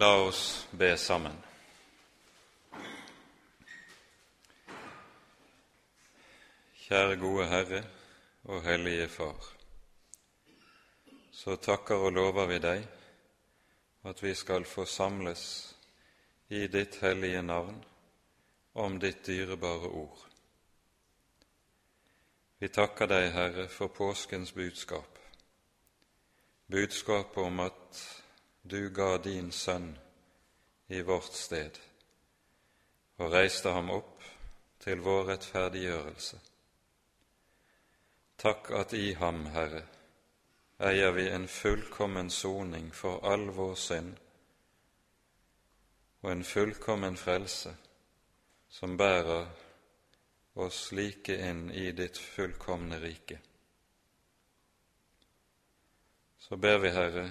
La oss be sammen. Kjære gode Herre og Hellige Far. Så takker og lover vi deg at vi skal få samles i ditt hellige navn om ditt dyrebare ord. Vi takker deg, Herre, for påskens budskap, budskapet om at du ga din sønn i vårt sted og reiste ham opp til vår rettferdiggjørelse. Takk at i ham, Herre, eier vi en fullkommen soning for all vår synd og en fullkommen frelse som bærer oss like inn i ditt fullkomne rike. Så ber vi, Herre,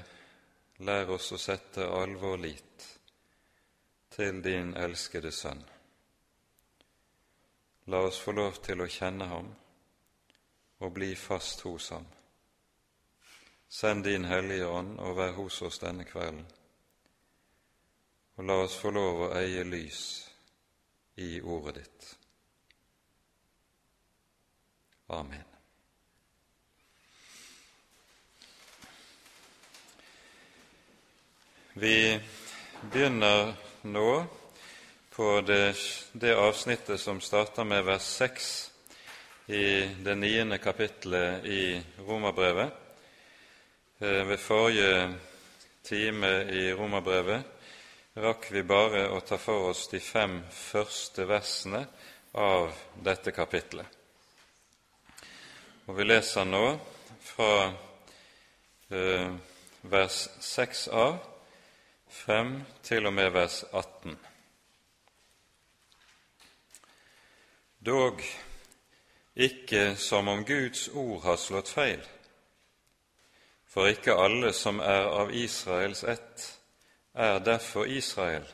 lær oss å sette all vår lit til din elskede Sønn. La oss få lov til å kjenne ham og bli fast hos ham. Send din Hellige Ånd og vær hos oss denne kvelden, og la oss få lov å eie lys i ordet ditt. Amen. Vi begynner nå på det, det, avsnittet som starter med vers 6 i det niende kapittelet i Romerbrevet. Eh, ved forrige time i Romerbrevet rakk vi bare å ta for oss de fem første versene av dette kapittelet. Og Vi leser nå fra eh, vers 6 av 5 til og med vers 18. Dog ikke som om Guds ord har slått feil, for ikke alle som er av Israels ett, er derfor Israel.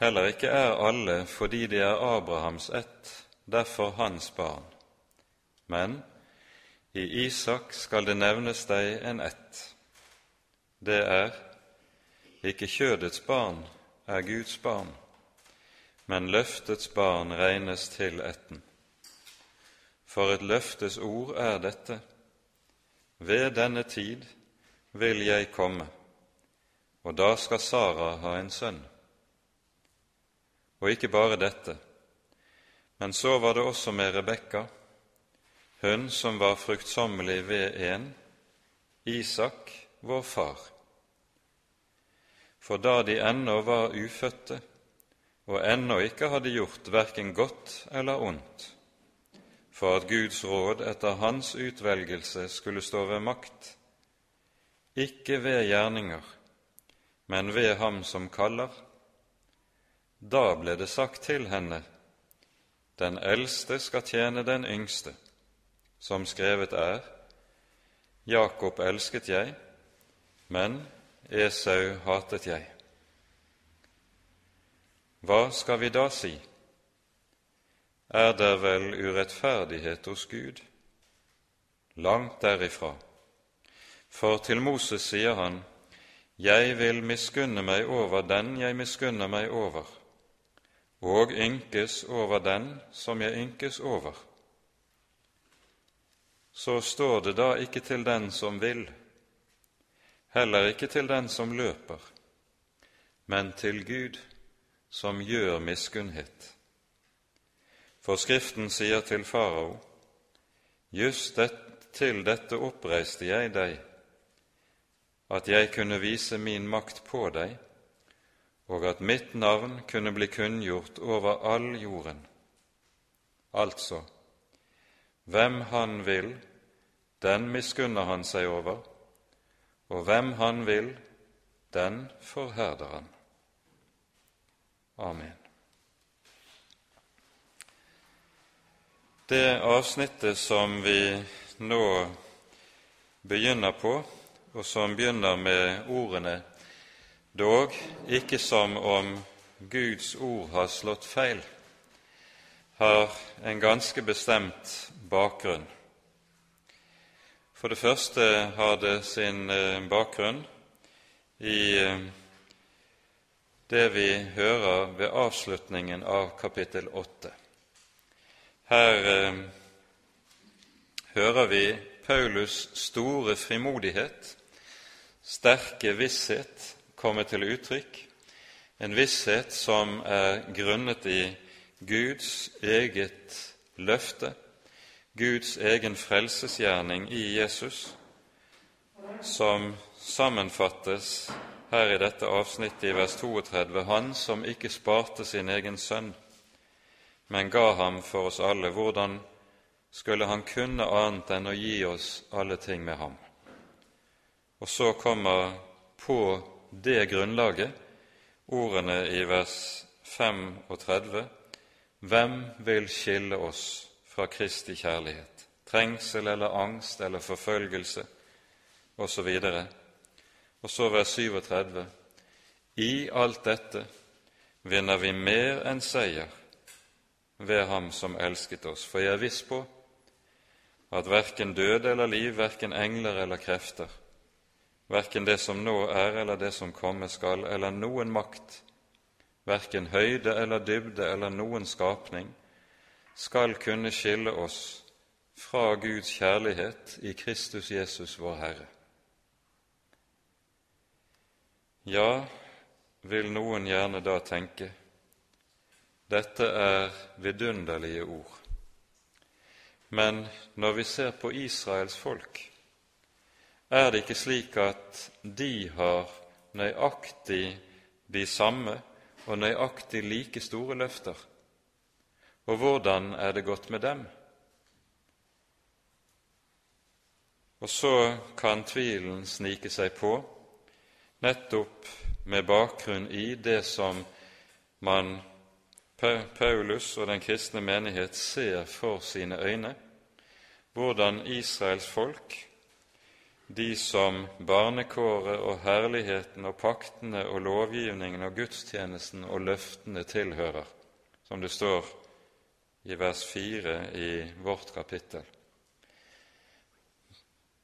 Heller ikke er alle fordi de er Abrahams ett, derfor hans barn. Men i Isak skal det nevnes deg en ett. Det er ikke kjødets barn er Guds barn, men løftets barn regnes til etten. For et løftes ord er dette. Ved denne tid vil jeg komme, og da skal Sara ha en sønn. Og ikke bare dette, men så var det også med Rebekka, hun som var fruktsommelig ved en, Isak, vår far. For da de ennå var ufødte og ennå ikke hadde gjort verken godt eller ondt, for at Guds råd etter hans utvelgelse skulle stå ved makt, ikke ved gjerninger, men ved ham som kaller. Da ble det sagt til henne, Den eldste skal tjene den yngste, som skrevet er, Jakob elsket jeg, men Esau hatet jeg. Hva skal vi da si? er det vel urettferdighet hos Gud? Langt derifra. For til Moses sier han, Jeg vil miskunne meg over den jeg miskunner meg over, og ynkes over den som jeg ynkes over. Så står det da ikke til den som vil, heller ikke til den som løper, men til Gud som gjør miskunnhet. For Skriften sier til farao, just det, til dette oppreiste jeg deg, at jeg kunne vise min makt på deg, og at mitt navn kunne bli kunngjort over all jorden. Altså, hvem han vil, den miskunner han seg over, og hvem han vil, den forherder han. Amen. Det avsnittet som vi nå begynner på, og som begynner med ordene dog ikke som om Guds ord har slått feil, har en ganske bestemt bakgrunn. For det første har det sin eh, bakgrunn i eh, det vi hører ved avslutningen av kapittel 8. Her eh, hører vi Paulus' store frimodighet, sterke visshet, komme til uttrykk, en visshet som er grunnet i Guds eget løfte, Guds egen frelsesgjerning i Jesus, som sammenfattes her i dette avsnittet i vers 32, Han som ikke sparte sin egen sønn, men ga ham for oss alle, hvordan skulle han kunne annet enn å gi oss alle ting med ham? Og så kommer på det grunnlaget ordene i vers 35 Hvem vil skille oss fra Kristi kjærlighet? Trengsel eller angst eller forfølgelse osv. Og så vers 37. I alt dette vinner vi mer enn seier ved Ham som elsket oss, for jeg er viss på at verken død eller liv, verken engler eller krefter, verken det som nå er eller det som komme skal, eller noen makt, verken høyde eller dybde eller noen skapning, skal kunne skille oss fra Guds kjærlighet i Kristus Jesus, vår Herre. Ja, vil noen gjerne da tenke, dette er vidunderlige ord. Men når vi ser på Israels folk, er det ikke slik at de har nøyaktig de samme og nøyaktig like store løfter. Og hvordan er det gått med dem? Og så kan tvilen snike seg på, nettopp med bakgrunn i det som man, Paulus og den kristne menighet ser for sine øyne, hvordan Israels folk de som barnekåret og herligheten og paktene og lovgivningen og gudstjenesten og løftene tilhører, som det står i vers 4 i vårt kapittel.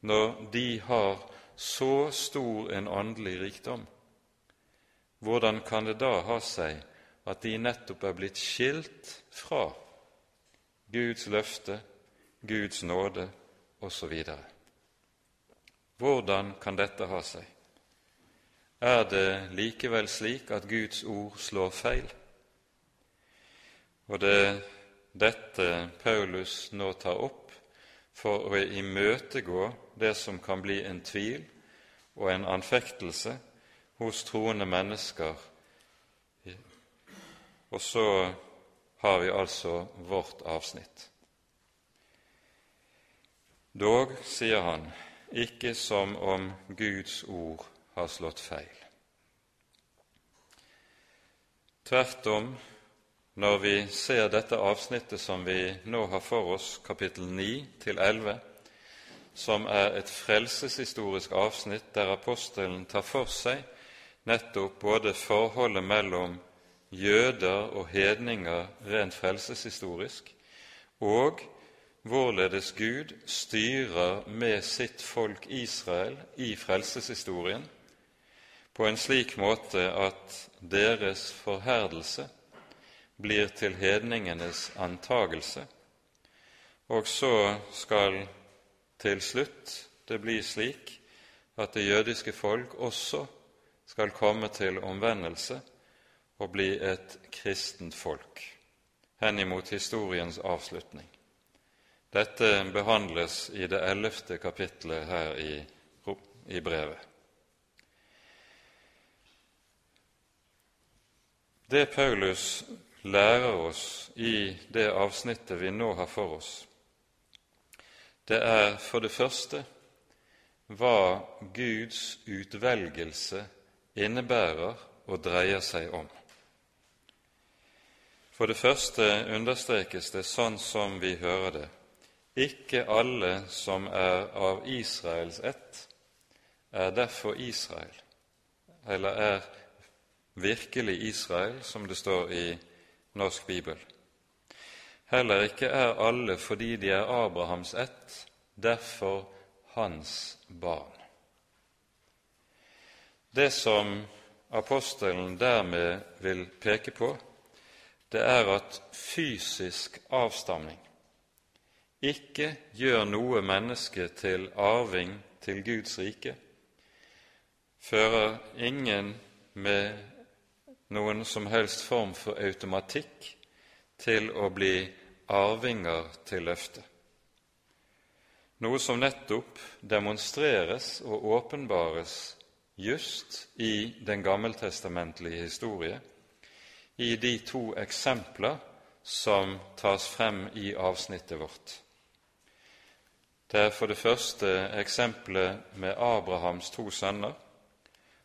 Når de har så stor en åndelig rikdom, hvordan kan det da ha seg at de nettopp er blitt skilt fra Guds løfte, Guds nåde osv.? Hvordan kan dette ha seg? Er det likevel slik at Guds ord slår feil? Og det dette Paulus nå tar opp for å imøtegå det som kan bli en tvil og en anfektelse hos troende mennesker. Og så har vi altså vårt avsnitt. Dog, sier han, ikke som om Guds ord har slått feil. Tvert om, når vi ser dette avsnittet som vi nå har for oss, kapittel 9 til 11, som er et frelseshistorisk avsnitt der apostelen tar for seg nettopp både forholdet mellom jøder og hedninger rent frelseshistorisk, og hvorledes Gud styrer med sitt folk Israel i frelseshistorien på en slik måte at deres forherdelse blir til hedningenes antagelse, og så skal til slutt det bli slik at det jødiske folk også skal komme til omvendelse og bli et kristent folk henimot historiens avslutning. Dette behandles i det ellevte kapitlet her i, i brevet. Det Paulus lærer oss i det avsnittet vi nå har for oss, det er for det første hva Guds utvelgelse innebærer og dreier seg om. For det første understrekes det sånn som vi hører det, ikke alle som er av Israels ett, er derfor Israel, eller er virkelig Israel, som det står i Norsk bibel. Heller ikke er alle fordi de er Abrahams ett, derfor hans barn. Det som apostelen dermed vil peke på, det er at fysisk avstamning ikke gjør noe menneske til arving til Guds rike, fører ingen med noen som helst form for automatikk til å bli arvinger til løftet noe som nettopp demonstreres og åpenbares just i den gammeltestamentlige historie, i de to eksempler som tas frem i avsnittet vårt. Det er for det første eksempelet med Abrahams to sønner,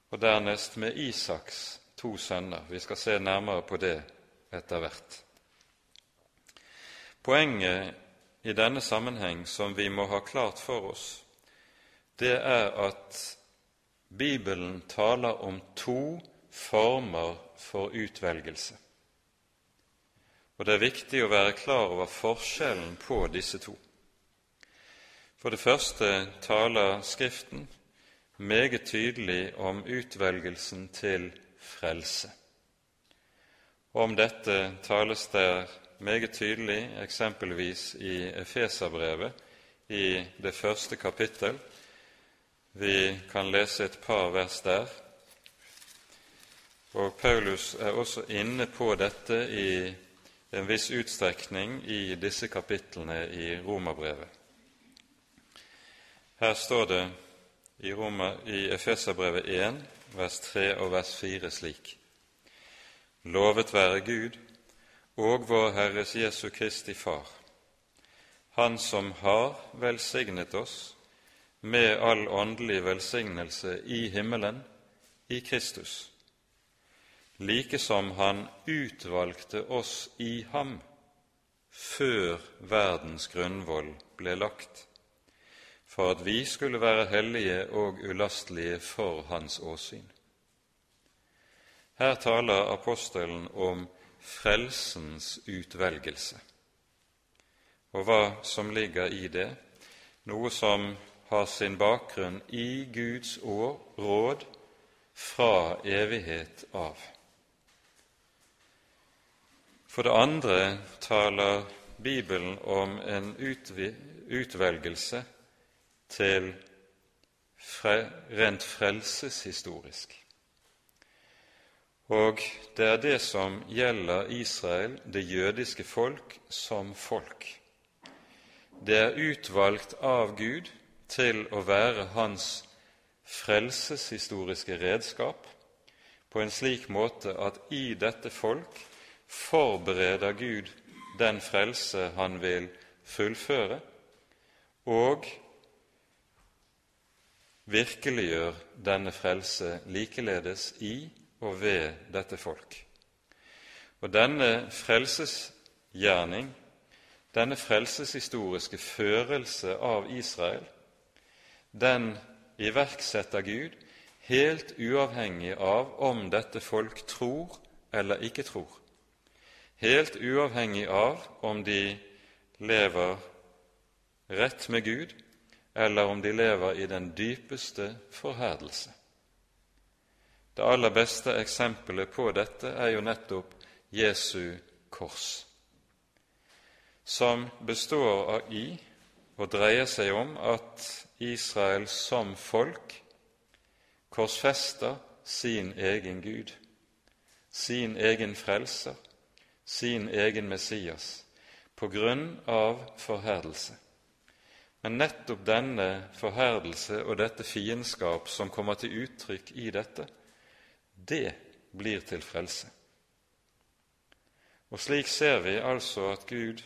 og dernest med Isaks to sønner. Vi skal se nærmere på det etter hvert. Poenget i denne sammenheng som vi må ha klart for oss, det er at Bibelen taler om to former for utvelgelse. Og det er viktig å være klar over forskjellen på disse to. For det første taler Skriften meget tydelig om utvelgelsen til frelse. Om dette tales der meget tydelig, eksempelvis i Efeserbrevet, i det første kapittel. Vi kan lese et par vers der. Og Paulus er også inne på dette i en viss utstrekning i disse kapitlene i Romerbrevet. Her står det i, Roma, i Efeserbrevet 1, vers 3 og vers 4 slik:" Lovet være Gud, og vår Herres Jesu Kristi Far, Han som har velsignet oss med all åndelig velsignelse i himmelen i Kristus, like som Han utvalgte oss i ham før verdens grunnvoll ble lagt, for at vi skulle være hellige og ulastelige for Hans åsyn. Her taler apostelen om frelsens utvelgelse. Og hva som ligger i det, noe som har sin bakgrunn i Guds år, råd fra evighet av. For det andre taler Bibelen om en utvelgelse til rent frelseshistorisk. Og det er det som gjelder Israel, det jødiske folk, som folk. Det er utvalgt av Gud til å være hans frelseshistoriske redskap på en slik måte at i dette folk forbereder Gud den frelse han vil fullføre, og virkeliggjør denne frelse likeledes i og ved dette folk. Og denne frelsesgjerning, denne frelseshistoriske førelse av Israel, den iverksetter Gud helt uavhengig av om dette folk tror eller ikke tror, helt uavhengig av om de lever rett med Gud, eller om de lever i den dypeste forherdelse. Det aller beste eksempelet på dette er jo nettopp Jesu kors, som består av i og dreier seg om at Israel som folk korsfester sin egen Gud, sin egen frelser, sin egen Messias, på grunn av forherdelse. Men nettopp denne forherdelse og dette fiendskap som kommer til uttrykk i dette, det blir til frelse. Og slik ser vi altså at Gud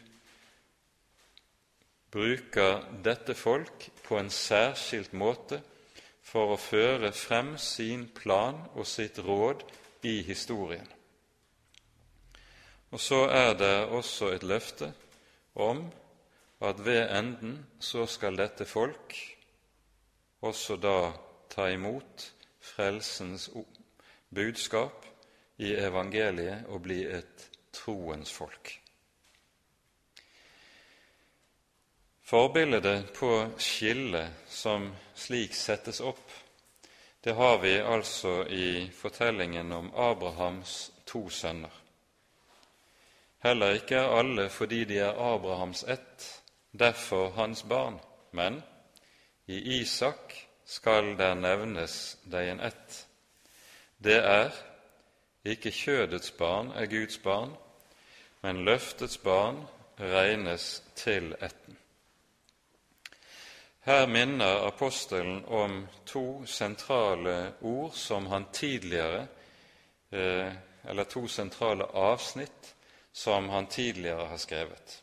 bruker dette folk på en særskilt måte for å føre frem sin plan og sitt råd i historien. Og så er det også et løfte om at ved enden så skal dette folk også da ta imot frelsens budskap i evangeliet og bli et troens folk. Forbildet på skillet som slik settes opp, det har vi altså i fortellingen om Abrahams to sønner. Heller ikke alle fordi de er Abrahams ett, derfor hans barn, men i Isak skal der nevnes deg en ett. Det er ikke kjødets barn er Guds barn, men løftets barn regnes til etten. Her minner apostelen om to sentrale ord som han tidligere eh, Eller to sentrale avsnitt som han tidligere har skrevet.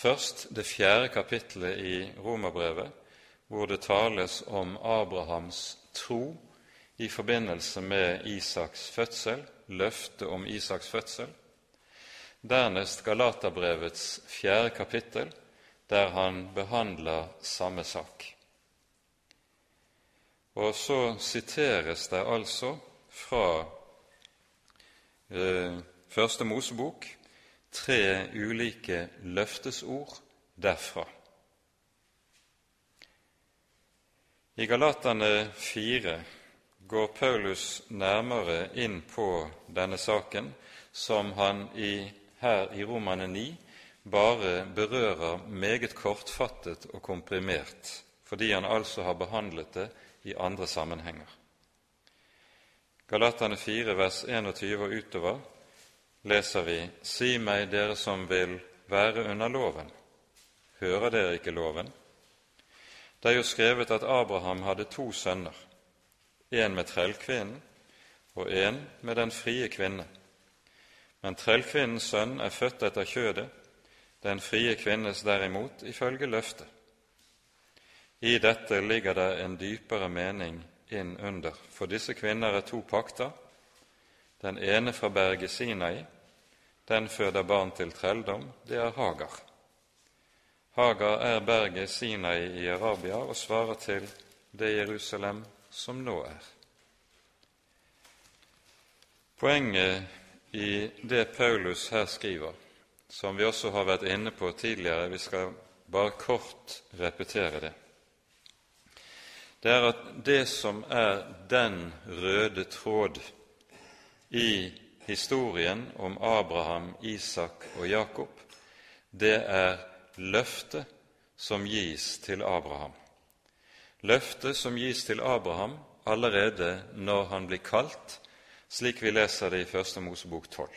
Først det fjerde kapittelet i Romerbrevet, hvor det tales om Abrahams tro i forbindelse med Isaks fødsel, løftet om Isaks fødsel. Dernest Galaterbrevets fjerde kapittel, der han behandler samme sak. Og så siteres det altså fra eh, Første Mosebok tre ulike løftesord derfra. I Galaterne 4 går Paulus nærmere inn på denne saken, som han i, her i Romane 9 bare berører meget kortfattet og komprimert, fordi han altså har behandlet det i andre sammenhenger. Galaterne 4, vers 21 og utover leser vi:" Si meg, dere som vil være under loven, hører dere ikke loven? Det er jo skrevet at Abraham hadde to sønner, en med trellkvinnen og en med den frie kvinne. Men trellkvinnens sønn er født etter kjødet, den frie kvinnes derimot ifølge løftet. I dette ligger det en dypere mening inn under, for disse kvinner er to pakter, den ene fra berget Sinai, den føder barn til trelldom, det er Hagar. Hagar er berget Sinai i Arabia og svarer til det Jerusalem som nå er. Poenget i det Paulus her skriver, som vi også har vært inne på tidligere, vi skal bare kort repetere det, det er at det som er den røde tråd i historien om Abraham, Isak og Jakob, det er løftet som gis til Abraham løftet som gis til Abraham allerede når han blir kalt, slik vi leser det i Første Mosebok 12.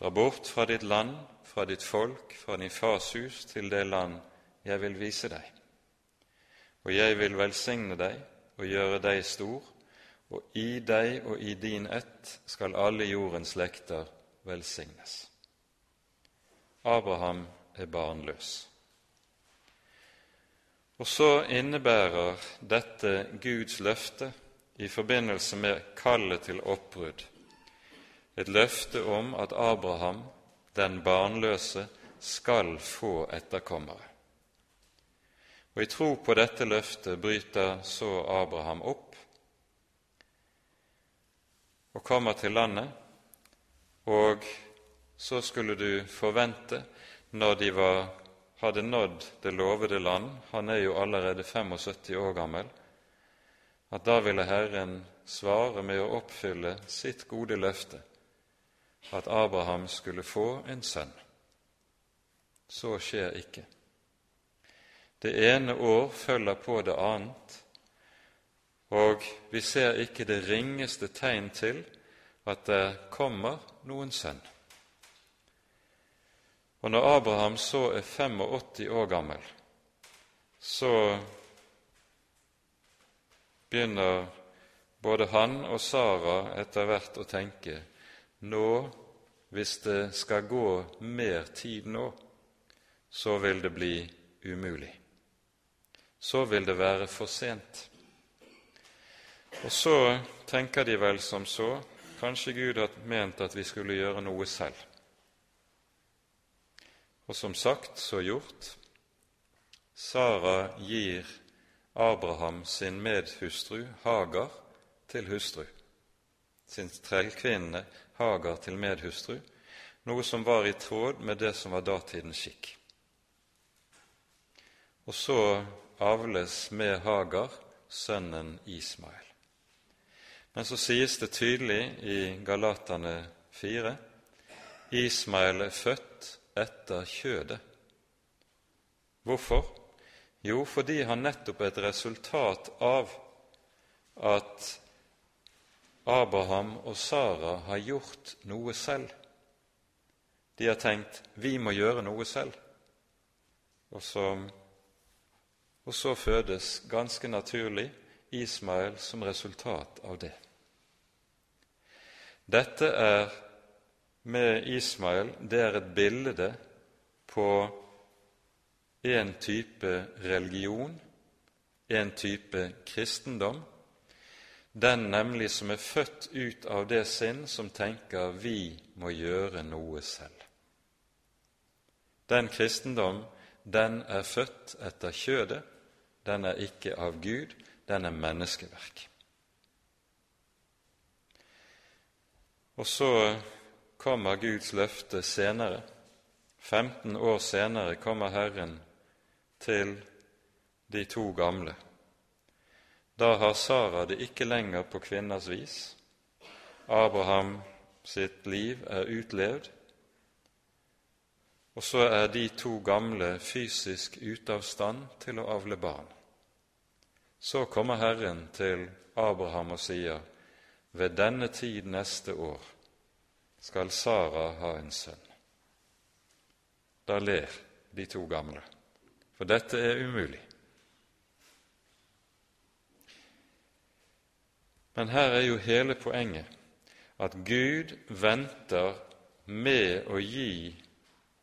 Dra bort fra ditt land, fra ditt folk, fra din fars hus, til det land jeg vil vise deg. Og jeg vil velsigne deg og gjøre deg stor, og i deg og i din ett skal alle jordens slekter velsignes. Abraham er barnløs. Og så innebærer dette Guds løfte i forbindelse med kallet til oppbrudd et løfte om at Abraham, den barnløse, skal få etterkommere. Og I tro på dette løftet bryter så Abraham opp og kommer til landet, og så skulle du forvente, når de var hadde nådd det lovede land, han er jo allerede 75 år gammel, at da ville Herren svare med å oppfylle sitt gode løfte, at Abraham skulle få en sønn. Så skjer ikke. Det ene år følger på det annet, og vi ser ikke det ringeste tegn til at det kommer noen sønn. Og når Abraham så er 85 år gammel, så begynner både han og Sara etter hvert å tenke nå, hvis det skal gå mer tid nå, så vil det bli umulig. Så vil det være for sent. Og så tenker de vel som så kanskje Gud har ment at vi skulle gjøre noe selv. Og som sagt, så gjort. Sara gir Abraham sin medhustru Hagar til hustru, sin trellkvinne Hagar til medhustru, noe som var i tråd med det som var datidens skikk. Og så avles med Hagar sønnen Ismael. Men så sies det tydelig i Galatane 4 Ismael er født etter kjødet. Hvorfor? Jo, fordi han nettopp er et resultat av at Abraham og Sara har gjort noe selv. De har tenkt 'vi må gjøre noe selv', og så, og så fødes ganske naturlig Ismael som resultat av det. Dette er med Ismael det er et bilde på en type religion, en type kristendom, den nemlig som er født ut av det sinn som tenker 'vi må gjøre noe selv'. Den kristendom, den er født etter kjødet, den er ikke av Gud, den er menneskeverk. Og så kommer Guds løfte senere. 15 år senere kommer Herren til de to gamle. Da har Sara det ikke lenger på kvinners vis. Abraham sitt liv er utlevd, og så er de to gamle fysisk ute av stand til å avle barn. Så kommer Herren til Abraham og sier, ved denne tid neste år skal Sara ha en sønn. Da ler de to gamle, for dette er umulig. Men her er jo hele poenget at Gud venter med å gi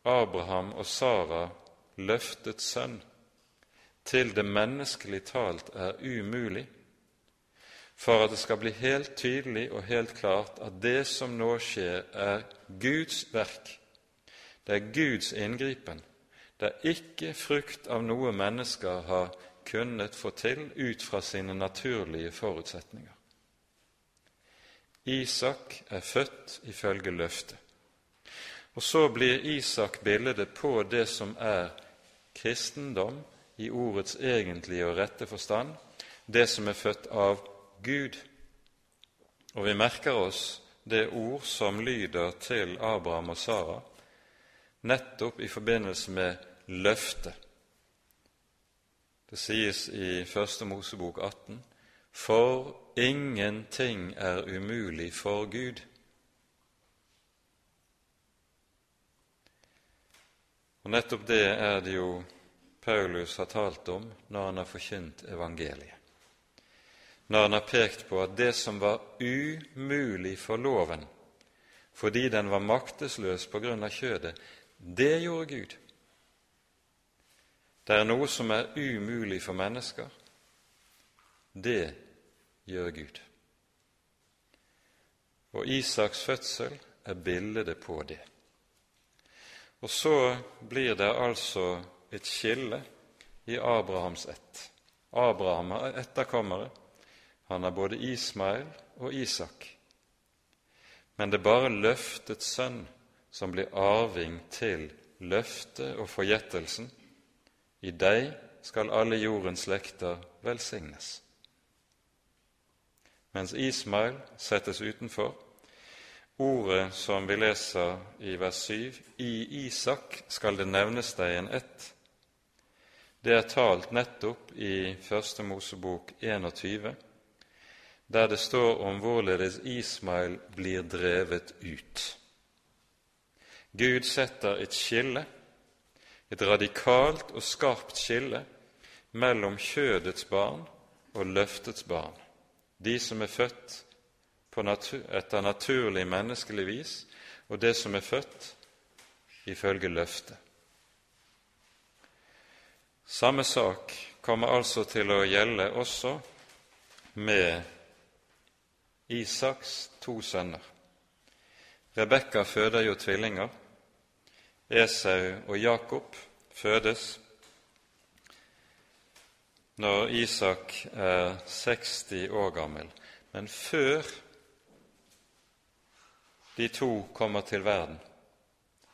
Abraham og Sara løftet sønn til det menneskelig talt er umulig, for at det skal bli helt tydelig og helt klart at det som nå skjer, er Guds verk. Det er Guds inngripen. Det er ikke frukt av noe mennesker har kunnet få til ut fra sine naturlige forutsetninger. Isak er født ifølge løftet. Og så blir Isak bildet på det som er kristendom i ordets egentlige og rette forstand, det som er født av Gud. Og vi merker oss det ord som lyder til Abraham og Sara, nettopp i forbindelse med løftet. Det sies i Første Mosebok 18.: For Ingenting er umulig for Gud. Og Nettopp det er det jo Paulus har talt om når han har forkynt evangeliet. Når han har pekt på at det som var umulig for loven fordi den var maktesløs på grunn av kjødet, det gjorde Gud. Det er noe som er umulig for mennesker. Det gjør Gud. Og Isaks fødsel er bildet på det. Og så blir det altså et skille i Abrahams ett. Abraham er etterkommere. Han er både Ismael og Isak. Men det er bare løftets sønn som blir arving til løftet og forgjettelsen. I deg skal alle jordens slekter velsignes mens Ismail settes utenfor. Ordet som vi leser i vers 7, i Isak skal det nevnes deg en ett. Det er talt nettopp i Første Mosebok 21, der det står om hvorledes Ismail blir drevet ut. Gud setter et skille, et radikalt og skarpt skille, mellom kjødets barn og løftets barn de som er født natur, etter naturlig menneskelig vis, og det som er født ifølge løftet. Samme sak kommer altså til å gjelde også med Isaks to sønner. Rebekka føder jo tvillinger. Esau og Jakob fødes når Isak er 60 år gammel. Men før de to kommer til verden,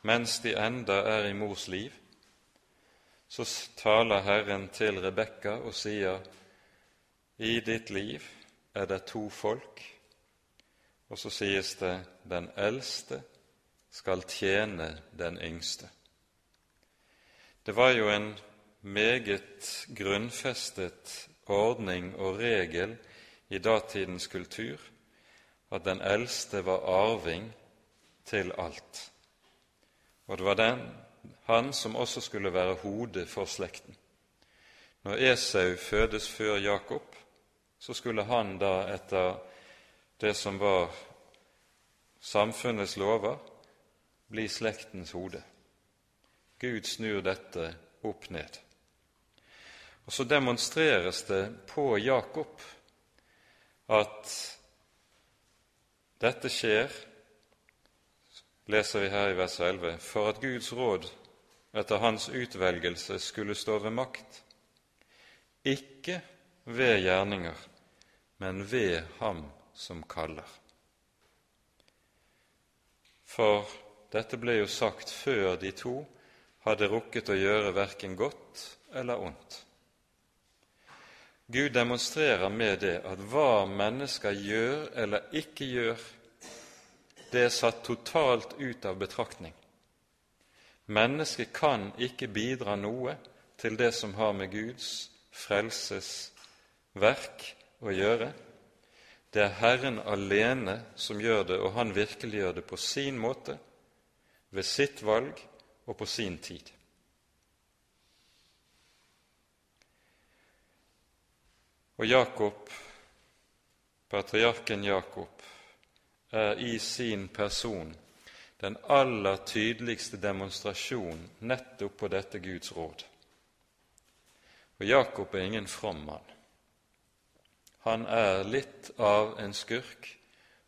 mens de enda er i mors liv, så taler Herren til Rebekka og sier:" i ditt liv er det to folk, og så sies det den eldste skal tjene den yngste. Det var jo en meget grunnfestet ordning og regel i datidens kultur at den eldste var arving til alt. Og det var den, han som også skulle være hodet for slekten. Når Esau fødes før Jakob, så skulle han da etter det som var samfunnets lover, bli slektens hode. Gud snur dette opp ned. Og så demonstreres det på Jakob at dette skjer, leser vi her i vers 11, for at Guds råd etter hans utvelgelse skulle stå ved makt, ikke ved gjerninger, men ved ham som kaller. For dette ble jo sagt før de to hadde rukket å gjøre verken godt eller ondt. Gud demonstrerer med det at hva mennesker gjør eller ikke gjør, det er satt totalt ut av betraktning. Mennesket kan ikke bidra noe til det som har med Guds frelsesverk å gjøre. Det er Herren alene som gjør det, og han virkeliggjør det på sin måte, ved sitt valg og på sin tid. Og Jakob, patriarken Jakob, er i sin person den aller tydeligste demonstrasjon nettopp på dette Guds råd. Og Jakob er ingen from mann. Han er litt av en skurk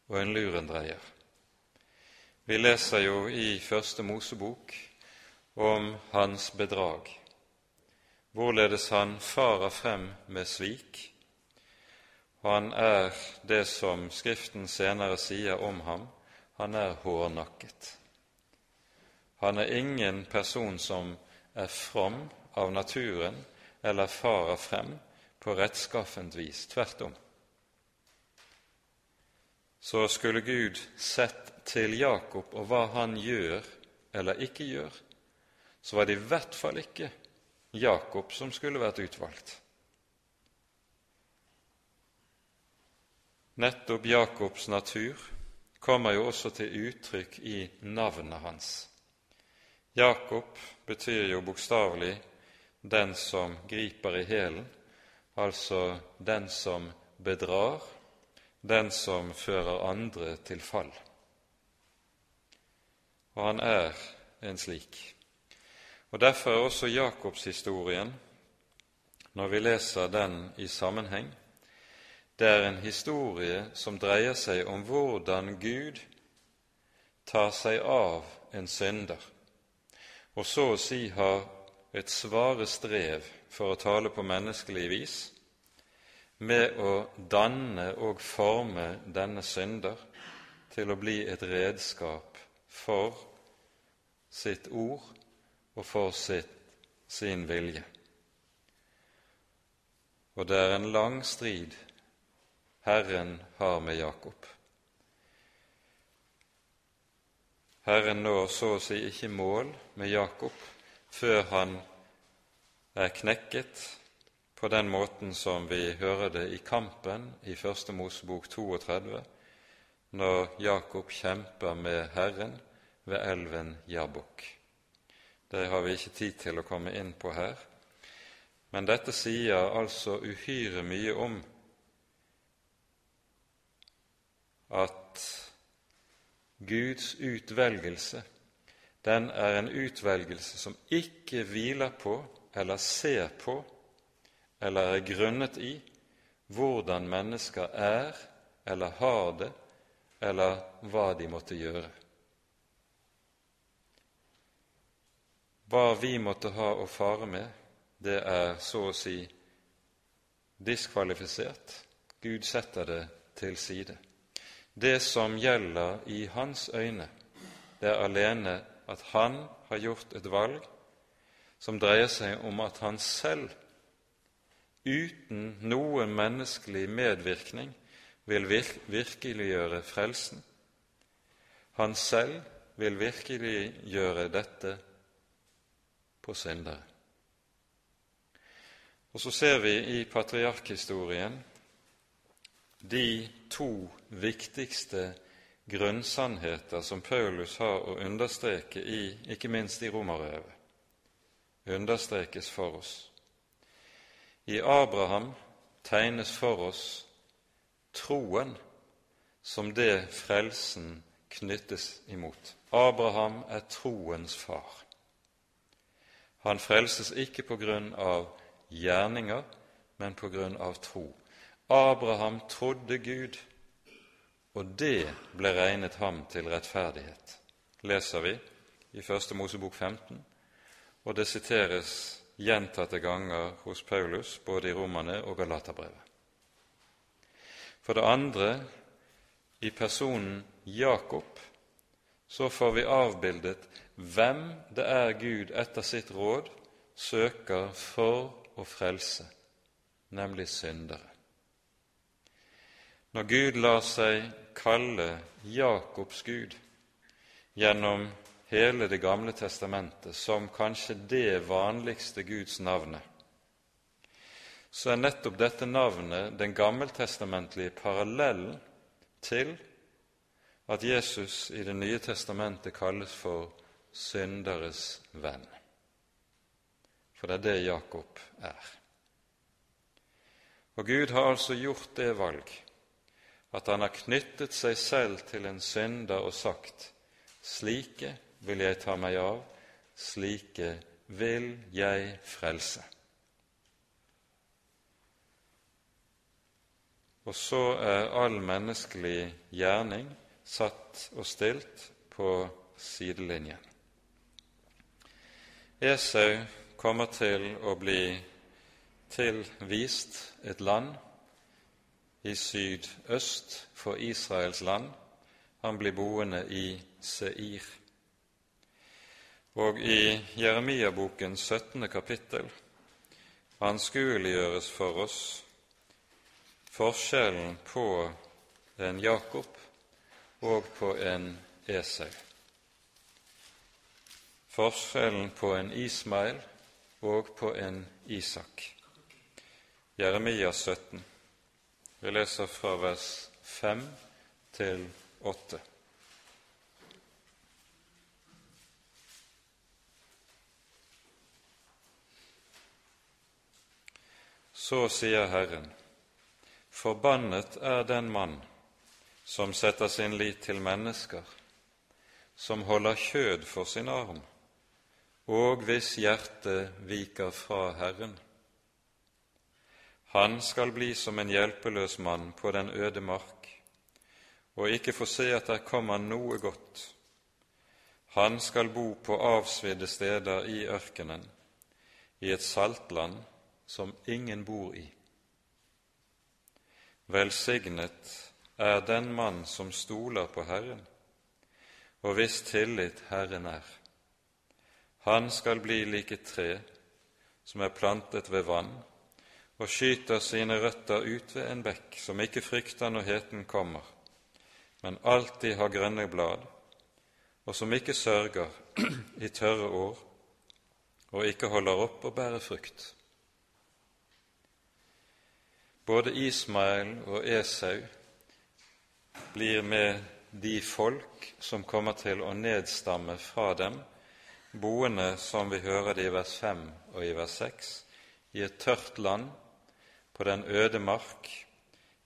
og en lurendreier. Vi leser jo i Første Mosebok om hans bedrag, hvorledes han farer frem med svik han er det som Skriften senere sier om ham, han er hårnakket. Han er ingen person som er from av naturen eller farer frem på rettskaffent vis. Tvert om. Så skulle Gud sett til Jakob og hva han gjør eller ikke gjør, så var det i hvert fall ikke Jakob som skulle vært utvalgt. Nettopp Jakobs natur kommer jo også til uttrykk i navnet hans. Jakob betyr jo bokstavelig 'den som griper i hælen', altså den som bedrar, den som fører andre til fall. Og han er en slik. Og Derfor er også Jakobshistorien, når vi leser den i sammenheng, det er en historie som dreier seg om hvordan Gud tar seg av en synder, og så å si har et svare strev, for å tale på menneskelig vis, med å danne og forme denne synder til å bli et redskap for sitt ord og for sitt, sin vilje. Og det er en lang strid Herren har med Jakob. Herren når så å si ikke mål med Jakob før han er knekket på den måten som vi hører det i kampen i Første Mosebok 32, når Jakob kjemper med Herren ved elven Jabok. Det har vi ikke tid til å komme inn på her, men dette sier altså uhyre mye om at Guds utvelgelse den er en utvelgelse som ikke hviler på eller ser på eller er grunnet i hvordan mennesker er eller har det, eller hva de måtte gjøre. Hva vi måtte ha å fare med, det er så å si diskvalifisert. Gud setter det til side. Det som gjelder i hans øyne, det er alene at han har gjort et valg som dreier seg om at han selv uten noen menneskelig medvirkning vil virkeliggjøre frelsen. Han selv vil virkeliggjøre dette på syndere. Og så ser vi i patriarkhistorien de to viktigste grunnsannheter som Paulus har å understreke i, ikke minst i Romerbrevet, understrekes for oss. I Abraham tegnes for oss troen som det frelsen knyttes imot. Abraham er troens far. Han frelses ikke på grunn av gjerninger, men på grunn av tro. Abraham trodde Gud, og det ble regnet ham til rettferdighet, leser vi i Første Mosebok 15, og det siteres gjentatte ganger hos Paulus både i Romane og Galaterbrevet. For det andre, i personen Jakob, så får vi avbildet hvem det er Gud etter sitt råd søker for å frelse, nemlig syndere. Når Gud lar seg kalle Jakobs Gud gjennom hele Det gamle testamentet som kanskje det vanligste Guds navnet, så er nettopp dette navnet den gammeltestamentlige parallellen til at Jesus i Det nye testamentet kalles for synderes venn. For det er det Jakob er. Og Gud har altså gjort det valg at han har knyttet seg selv til en synder og sagt:" Slike vil jeg ta meg av, slike vil jeg frelse. Og så er all menneskelig gjerning satt og stilt på sidelinjen. Esau kommer til å bli tilvist et land i sydøst for Israels land. Han blir boende i Seir. Og i Jeremia-bokens 17. kapittel anskueliggjøres for oss forskjellen på en Jakob og på en Esau. Forskjellen på en Ismail og på en Isak. Jeremia 17. Vi leser fra vers 5 til 8. Så sier Herren, forbannet er den mann som setter sin lit til mennesker, som holder kjød for sin arm, og hvis hjertet viker fra Herren. Han skal bli som en hjelpeløs mann på den øde mark, og ikke få se at der kommer noe godt. Han skal bo på avsvidde steder i ørkenen, i et saltland som ingen bor i. Velsignet er den mann som stoler på Herren, og hvis tillit Herren er. Han skal bli like tre som er plantet ved vann, og skyter sine røtter ut ved en bekk, som ikke frykter når heten kommer, men alltid har grønne blad, og som ikke sørger i tørre år, og ikke holder opp å bære frukt. Både Ismael og Esau blir med de folk som kommer til å nedstamme fra dem, boende, som vi hører det i vers 5 og i vers 6, i et tørt land, på den øde mark,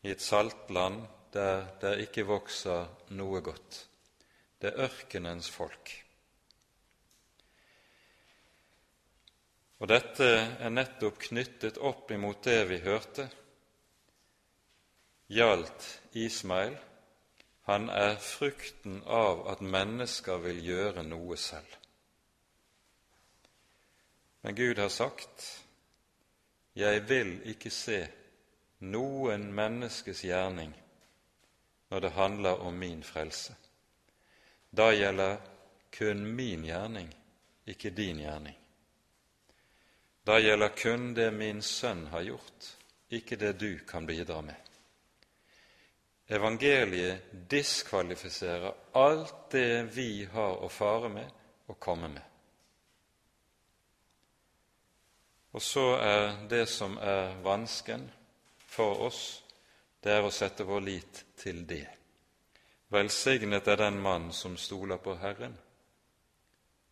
i et saltland der det ikke vokser noe godt. Det er ørkenens folk. Og dette er nettopp knyttet opp imot det vi hørte gjaldt Ismail. Han er frukten av at mennesker vil gjøre noe selv. Men Gud har sagt, 'Jeg vil ikke se noen menneskes gjerning når det handler om min frelse.' Da gjelder kun min gjerning, ikke din gjerning. Da gjelder kun det min sønn har gjort, ikke det du kan bidra med. Evangeliet diskvalifiserer alt det vi har å fare med og komme med. Og så er det som er vansken for oss, det er å sette vår lit til det. Velsignet er den mann som stoler på Herren,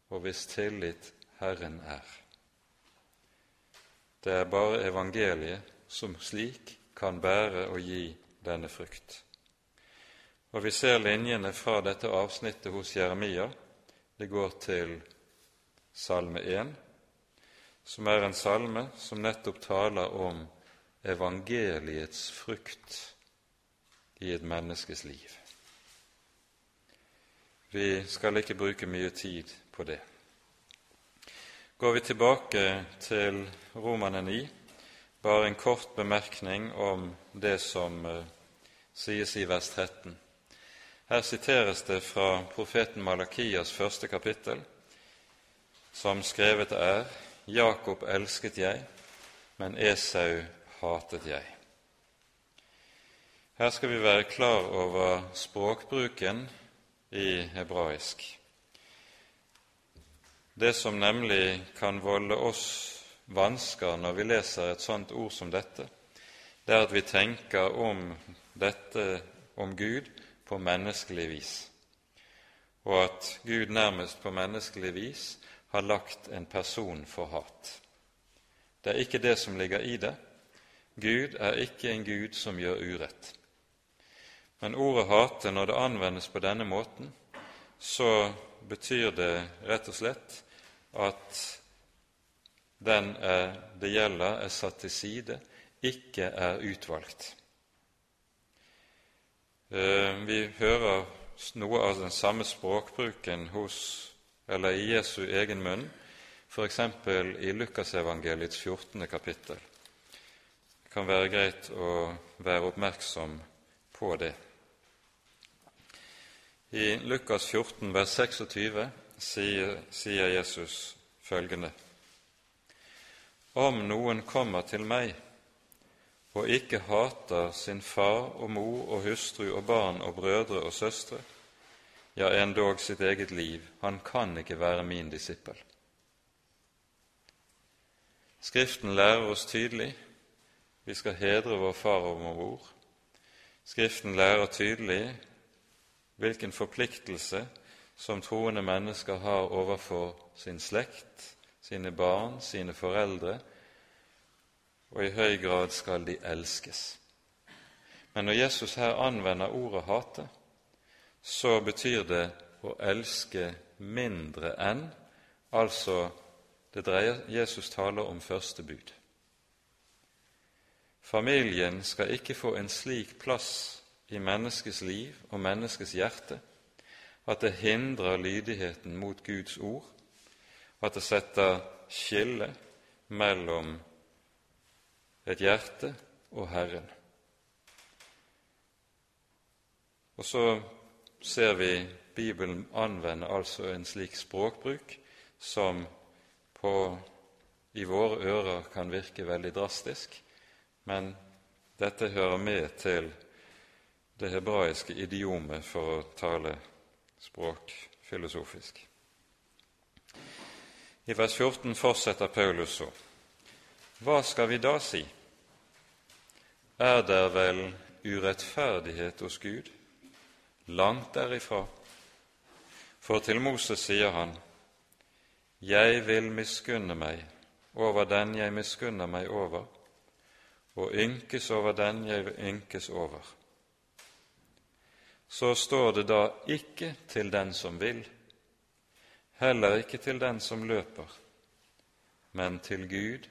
og hvis tillit Herren er. Det er bare evangeliet som slik kan bære og gi denne frukt. Og vi ser linjene fra dette avsnittet hos Jeremia. Det går til Salme 1, som er en salme som nettopp taler om evangeliets frukt i et menneskes liv. Vi skal ikke bruke mye tid på det. Går vi tilbake til Romane 9, bare en kort bemerkning om det som uh, sies i vers 13. Her siteres det fra profeten Malakias første kapittel, som skrevet er:" Jakob elsket jeg, men Esau hatet jeg. Her skal vi være klar over språkbruken i hebraisk. Det som nemlig kan volde oss vansker når vi leser et sånt ord som dette, det er at vi tenker om dette om Gud på menneskelig vis, og at Gud nærmest på menneskelig vis har lagt en person for hat. Det er ikke det som ligger i det. Gud er ikke en Gud som gjør urett. Men ordet hate, når det anvendes på denne måten, så betyr det rett og slett at den er, det gjelder, er satt til side, ikke er utvalgt. Eh, vi hører noe av den samme språkbruken hos, eller i Jesu egen munn, f.eks. i Lukasevangeliets 14. kapittel. Det kan være greit å være oppmerksom på det. I Lukas 14, vers 26 sier, sier Jesus følgende.: Om noen kommer til meg og ikke hater sin far og mor og hustru og barn og brødre og søstre, ja, endog sitt eget liv, han kan ikke være min disippel. Skriften lærer oss tydelig vi skal hedre vår far og vår mor. Skriften lærer tydelig hvilken forpliktelse som troende mennesker har overfor sin slekt, sine barn, sine foreldre, og i høy grad skal de elskes. Men når Jesus her anvender ordet hate, så betyr det å elske mindre enn, altså det dreier Jesus taler om første bud. Familien skal ikke få en slik plass i menneskets liv og menneskets hjerte at det hindrer lydigheten mot Guds ord, at det setter skille mellom et hjerte og Herren. Og så ser vi Bibelen anvende altså en slik språkbruk som på, i våre ører kan virke veldig drastisk, men dette hører med til det hebraiske idiomet for å tale språk filosofisk. I vers 14 fortsetter Paulus så.: Hva skal vi da si? Er der vel urettferdighet hos Gud? Langt derifra. For til Moses sier han:" Jeg vil miskunne meg over den jeg miskunner meg over, og ynkes over den jeg ynkes over så står det da ikke til den som vil, heller ikke til den som løper, men til Gud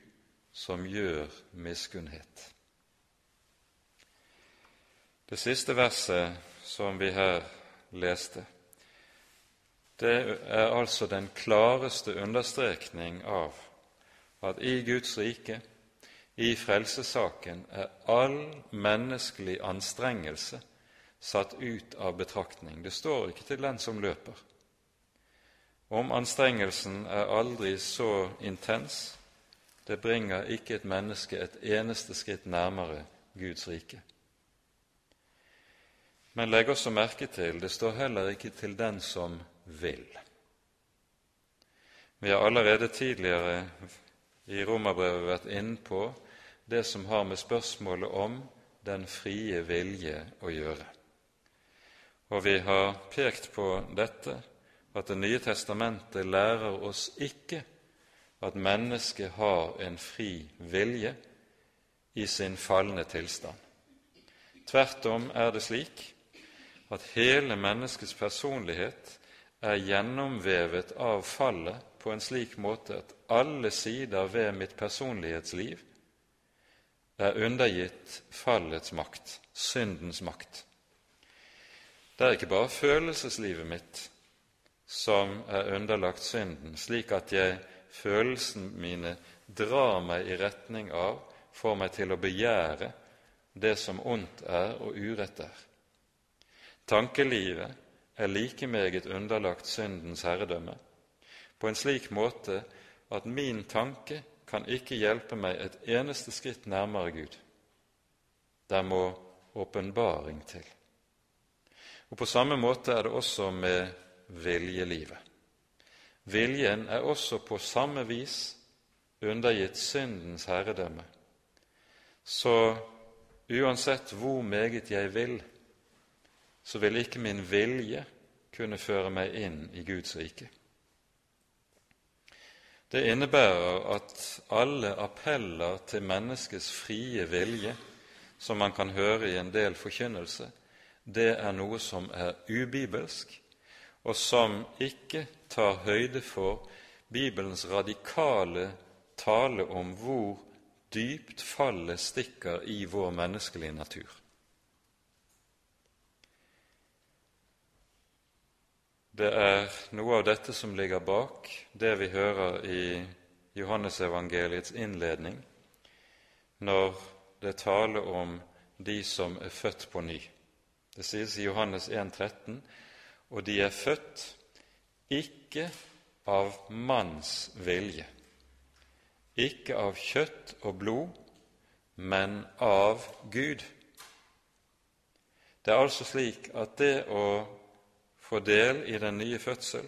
som gjør miskunnhet. Det siste verset som vi her leste, det er altså den klareste understrekning av at i Guds rike, i frelsessaken, er all menneskelig anstrengelse satt ut av betraktning. Det står ikke til den som løper. Om anstrengelsen er aldri så intens, det bringer ikke et menneske et eneste skritt nærmere Guds rike. Men legg også merke til det står heller ikke 'til den som vil'. Vi har allerede tidligere i Romerbrevet vært inne på det som har med spørsmålet om den frie vilje å gjøre. Og vi har pekt på dette at Det nye testamentet lærer oss ikke at mennesket har en fri vilje i sin falne tilstand. Tvert om er det slik at hele menneskets personlighet er gjennomvevet av fallet på en slik måte at alle sider ved mitt personlighetsliv er undergitt fallets makt, syndens makt. Det er ikke bare følelseslivet mitt som er underlagt synden, slik at jeg, følelsene mine drar meg i retning av, får meg til å begjære det som ondt er og urett er. Tankelivet er like meget underlagt syndens herredømme, på en slik måte at min tanke kan ikke hjelpe meg et eneste skritt nærmere Gud. Der må åpenbaring til. Og På samme måte er det også med viljelivet. Viljen er også på samme vis undergitt syndens herredømme. Så uansett hvor meget jeg vil, så vil ikke min vilje kunne føre meg inn i Guds rike. Det innebærer at alle appeller til menneskets frie vilje, som man kan høre i en del forkynnelse, det er noe som er ubibelsk, og som ikke tar høyde for Bibelens radikale tale om hvor dypt fallet stikker i vår menneskelige natur. Det er noe av dette som ligger bak det vi hører i Johannesevangeliets innledning, når det taler om de som er født på ny. Det sies i Johannes 1, 13, og de er født ikke av manns vilje, ikke av kjøtt og blod, men av Gud. Det er altså slik at det å får del i den nye fødsel,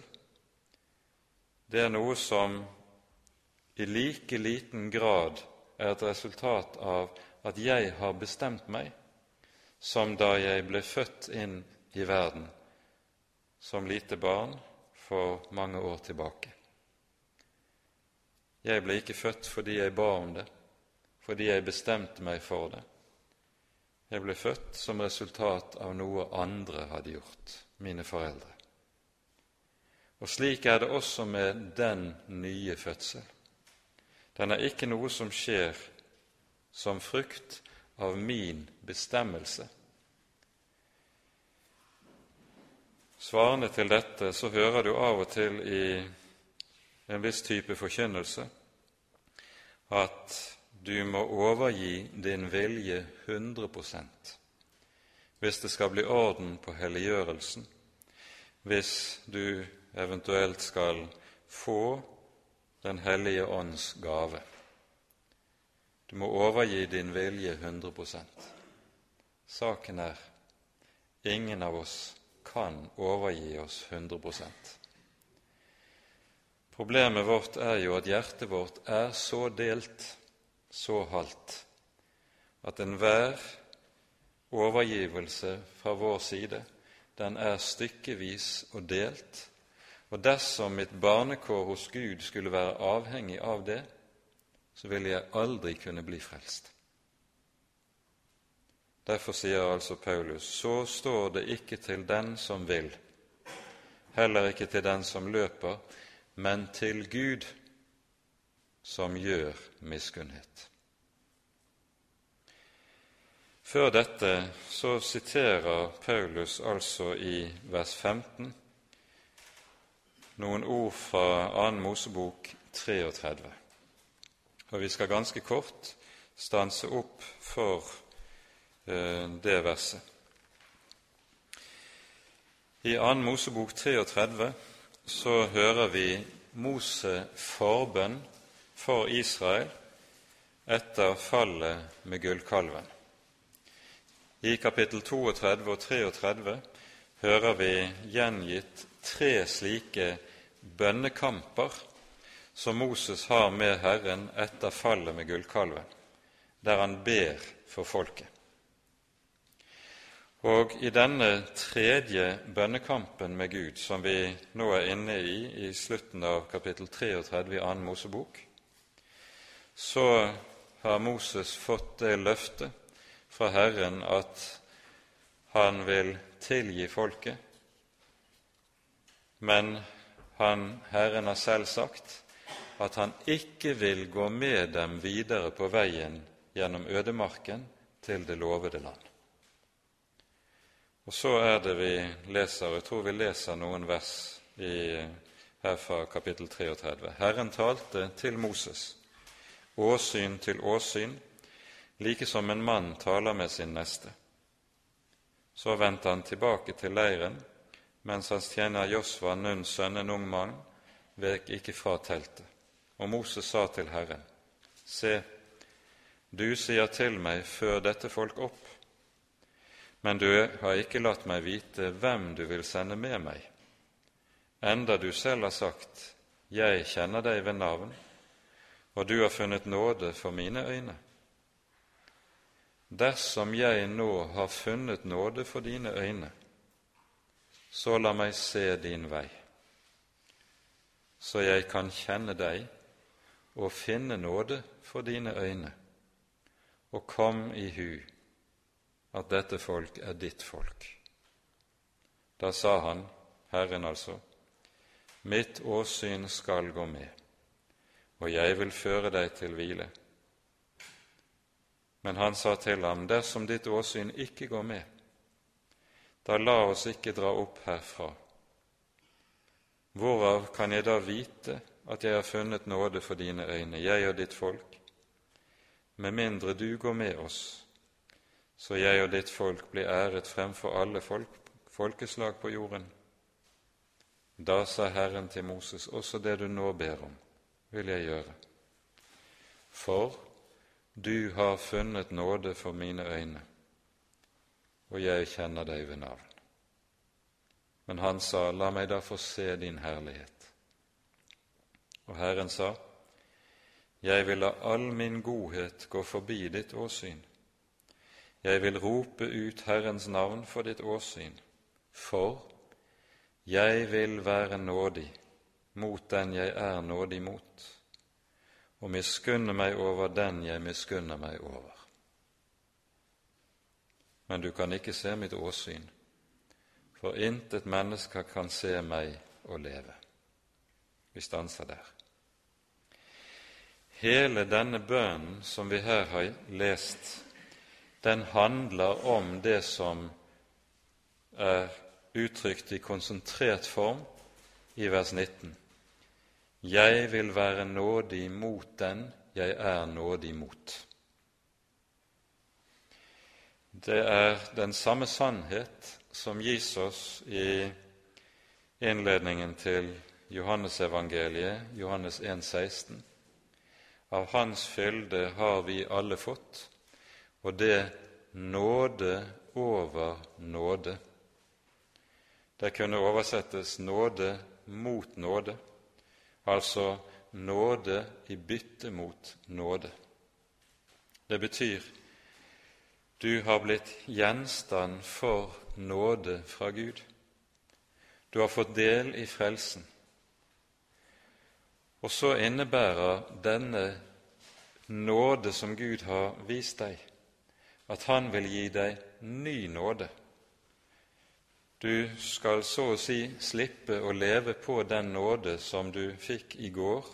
det er noe som i like liten grad er et resultat av at jeg har bestemt meg, som da jeg ble født inn i verden som lite barn for mange år tilbake. Jeg ble ikke født fordi jeg ba om det, fordi jeg bestemte meg for det. Jeg ble født som resultat av noe andre hadde gjort mine foreldre. Og slik er det også med den nye fødsel. Den er ikke noe som skjer som frukt av min bestemmelse. Svarende til dette så hører du av og til i en viss type forkynnelse at du må overgi din vilje 100 hvis det skal bli orden på helliggjørelsen, hvis du eventuelt skal få Den hellige ånds gave. Du må overgi din vilje 100% Saken er ingen av oss kan overgi oss 100% Problemet vårt er jo at hjertet vårt er så delt, så halvt, at enhver overgivelse fra vår side, den er stykkevis og delt, og dersom mitt barnekår hos Gud skulle være avhengig av det, så ville jeg aldri kunne bli frelst. Derfor sier altså Paulus, så står det ikke til den som vil, heller ikke til den som løper, men til Gud som gjør miskunnhet. Før dette så siterer Paulus altså i vers 15 noen ord fra 2. Mosebok 33. Og vi skal ganske kort stanse opp for eh, det verset. I 2. Mosebok 33 så hører vi Mose forbønn for Israel etter fallet med gullkalven. I kapittel 32 og 33 hører vi gjengitt tre slike bønnekamper som Moses har med Herren etter fallet med gullkalven, der han ber for folket. Og i denne tredje bønnekampen med Gud, som vi nå er inne i i slutten av kapittel 33 i annen Mosebok, så har Moses fått det løftet fra Herren at han vil tilgi folket, men han, Herren har selv sagt at han ikke vil gå med dem videre på veien gjennom ødemarken til det lovede land. Og så er det vi leser, og jeg tror vi leser noen vers i, her fra kapittel 33. Herren talte til Moses, åsyn til åsyn, like som en mann taler med sin neste. Så vendte han tilbake til leiren, mens hans tjener Josva, Nuns sønn, en ung mann, vek ikke fra teltet. Og Moses sa til Herren, Se, du sier til meg, før dette folk opp, men du har ikke latt meg vite hvem du vil sende med meg, enda du selv har sagt, Jeg kjenner deg ved navn, og du har funnet nåde for mine øyne. Dersom jeg nå har funnet nåde for dine øyne, så la meg se din vei, så jeg kan kjenne deg og finne nåde for dine øyne, og kom i hu at dette folk er ditt folk. Da sa han, Herren altså, mitt åsyn skal gå med, og jeg vil føre deg til hvile. Men han sa til ham, dersom ditt åsyn ikke går med, da la oss ikke dra opp herfra. Hvorav kan jeg da vite at jeg har funnet nåde for dine øyne, jeg og ditt folk, med mindre du går med oss, så jeg og ditt folk blir æret fremfor alle folk, folkeslag på jorden. Da sa Herren til Moses, også det du nå ber om, vil jeg gjøre. For du har funnet nåde for mine øyne, og jeg kjenner deg ved navn. Men han sa, La meg da få se din herlighet. Og Herren sa, Jeg vil la all min godhet gå forbi ditt åsyn. Jeg vil rope ut Herrens navn for ditt åsyn, for jeg vil være nådig mot den jeg er nådig mot, og miskunne meg over den jeg miskunner meg over. Men du kan ikke se mitt åsyn, for intet menneske kan se meg og leve. Vi stanser der. Hele denne bønnen som vi her har lest, den handler om det som er uttrykt i konsentrert form i vers 19. Jeg vil være nådig mot den jeg er nådig mot. Det er den samme sannhet som gis oss i innledningen til Johannesevangeliet, Johannes 1,16. Av Hans fylde har vi alle fått, og det nåde over nåde. Det kunne oversettes nåde mot nåde, altså nåde i bytte mot nåde. Det betyr du har blitt gjenstand for nåde fra Gud. Du har fått del i frelsen. Og så innebærer denne nåde som Gud har vist deg, at Han vil gi deg ny nåde. Du skal så å si slippe å leve på den nåde som du fikk i går,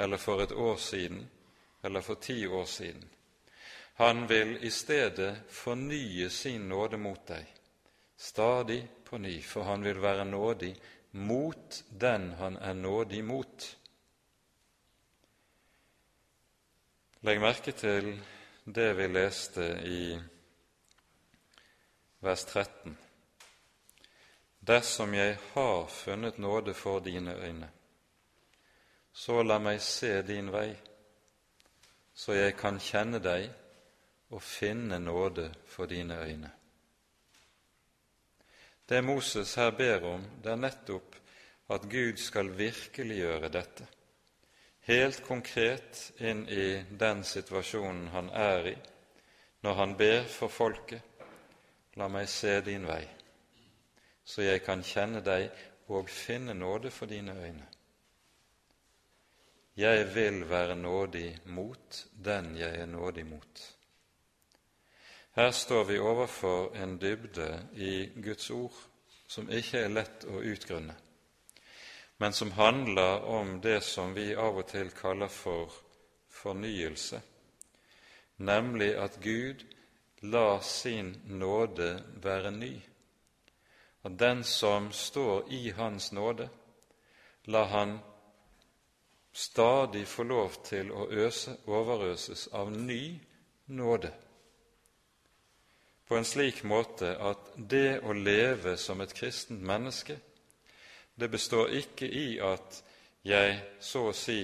eller for et år siden, eller for ti år siden. Han vil i stedet fornye sin nåde mot deg, stadig på ny, for han vil være nådig mot den han er nådig mot. Legg merke til det vi leste i vers 13. Dersom jeg har funnet nåde for dine øyne, så la meg se din vei, så jeg kan kjenne deg og finne nåde for dine øyne. Det Moses her ber om, det er nettopp at Gud skal virkeliggjøre dette, helt konkret inn i den situasjonen han er i når han ber for folket, la meg se din vei, så jeg kan kjenne deg og finne nåde for dine øyne. Jeg vil være nådig mot den jeg er nådig mot. Her står vi overfor en dybde i Guds ord som ikke er lett å utgrunne, men som handler om det som vi av og til kaller for fornyelse, nemlig at Gud lar sin nåde være ny, at den som står i Hans nåde, lar han stadig få lov til å øse, overøses av ny nåde. På en slik måte at det å leve som et kristent menneske, det består ikke i at jeg så å si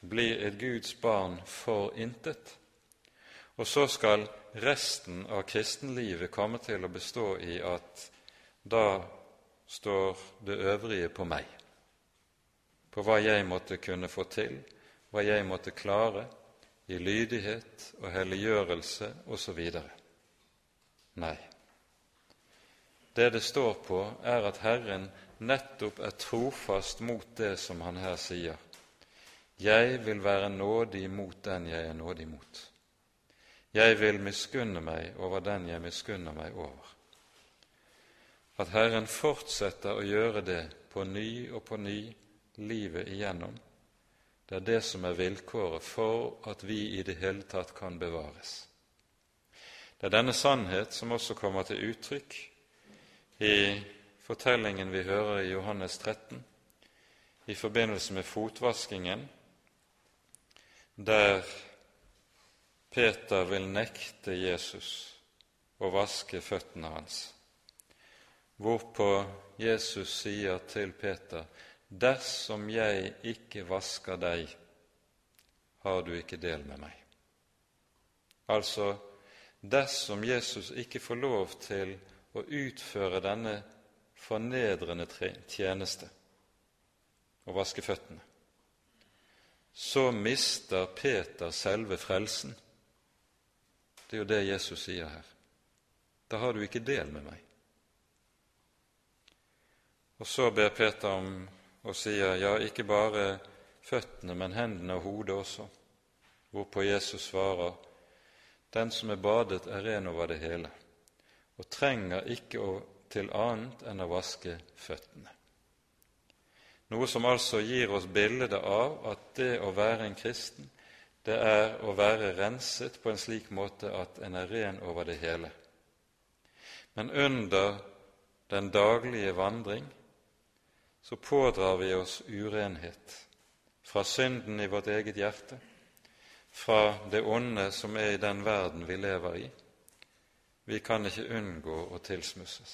blir et Guds barn for intet, og så skal resten av kristenlivet komme til å bestå i at da står det øvrige på meg, på hva jeg måtte kunne få til, hva jeg måtte klare i lydighet og helliggjørelse osv. Nei. Det det står på, er at Herren nettopp er trofast mot det som han her sier. Jeg vil være nådig mot den jeg er nådig mot. Jeg vil miskunne meg over den jeg miskunner meg over. At Herren fortsetter å gjøre det på ny og på ny livet igjennom, det er det som er vilkåret for at vi i det hele tatt kan bevares. Det er denne sannhet som også kommer til uttrykk i fortellingen vi hører i Johannes 13 i forbindelse med fotvaskingen, der Peter vil nekte Jesus å vaske føttene hans, hvorpå Jesus sier til Peter:" Dersom jeg ikke vasker deg, har du ikke del med meg. Altså, dersom Jesus ikke får lov til å utføre denne fornedrende tjeneste og vaske føttene, så mister Peter selve frelsen. Det er jo det Jesus sier her. Da har du ikke del med meg. Og så ber Peter om og sier ja, ikke bare føttene, men hendene og hodet også, hvorpå Jesus svarer den som er badet, er ren over det hele og trenger ikke til annet enn å vaske føttene. Noe som altså gir oss bildet av at det å være en kristen, det er å være renset på en slik måte at en er ren over det hele. Men under den daglige vandring så pådrar vi oss urenhet fra synden i vårt eget hjerte, fra det onde som er i den verden vi lever i. Vi kan ikke unngå å tilsmusses.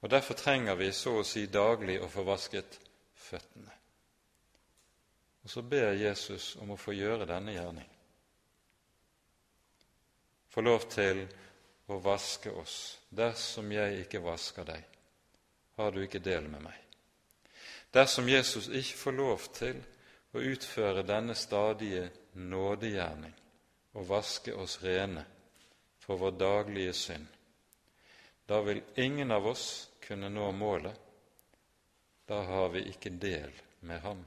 Og Derfor trenger vi så å si daglig å få vasket føttene. Og så ber Jesus om å få gjøre denne gjerning. Få lov til å vaske oss. Dersom jeg ikke vasker deg, har du ikke del med meg. Dersom Jesus ikke får lov til å utføre denne stadige nådegjerning og vaske oss rene for vår daglige synd. Da vil ingen av oss kunne nå målet. Da har vi ikke del med ham.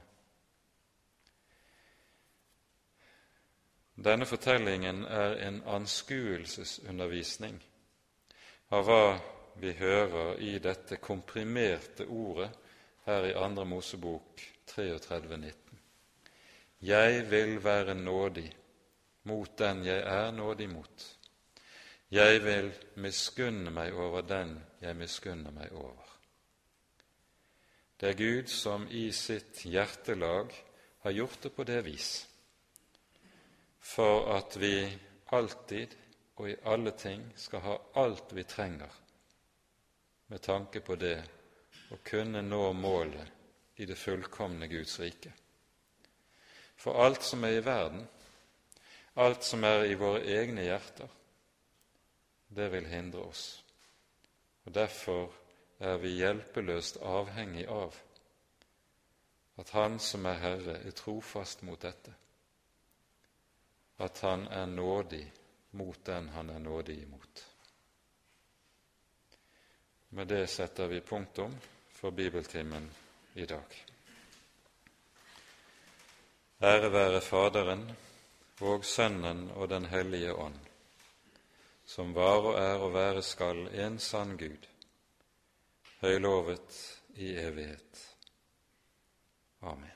Denne fortellingen er en anskuelsesundervisning av hva vi hører i dette komprimerte ordet her i Andre Mosebok 33,19. Jeg vil være nådig mot den jeg er nådig mot. Jeg vil miskunne meg over den jeg miskunner meg over. Det er Gud som i sitt hjertelag har gjort det på det vis, for at vi alltid og i alle ting skal ha alt vi trenger med tanke på det å kunne nå målet i det fullkomne Guds rike. For alt som er i verden, alt som er i våre egne hjerter, det vil hindre oss. Og Derfor er vi hjelpeløst avhengig av at Han som er Herre, er trofast mot dette, at Han er nådig mot den Han er nådig imot. Med det setter vi punktum for bibeltimen i dag. Ære være Faderen og Sønnen og Den hellige ånd, som var og er og være skal en sann Gud, høylovet i evighet. Amen.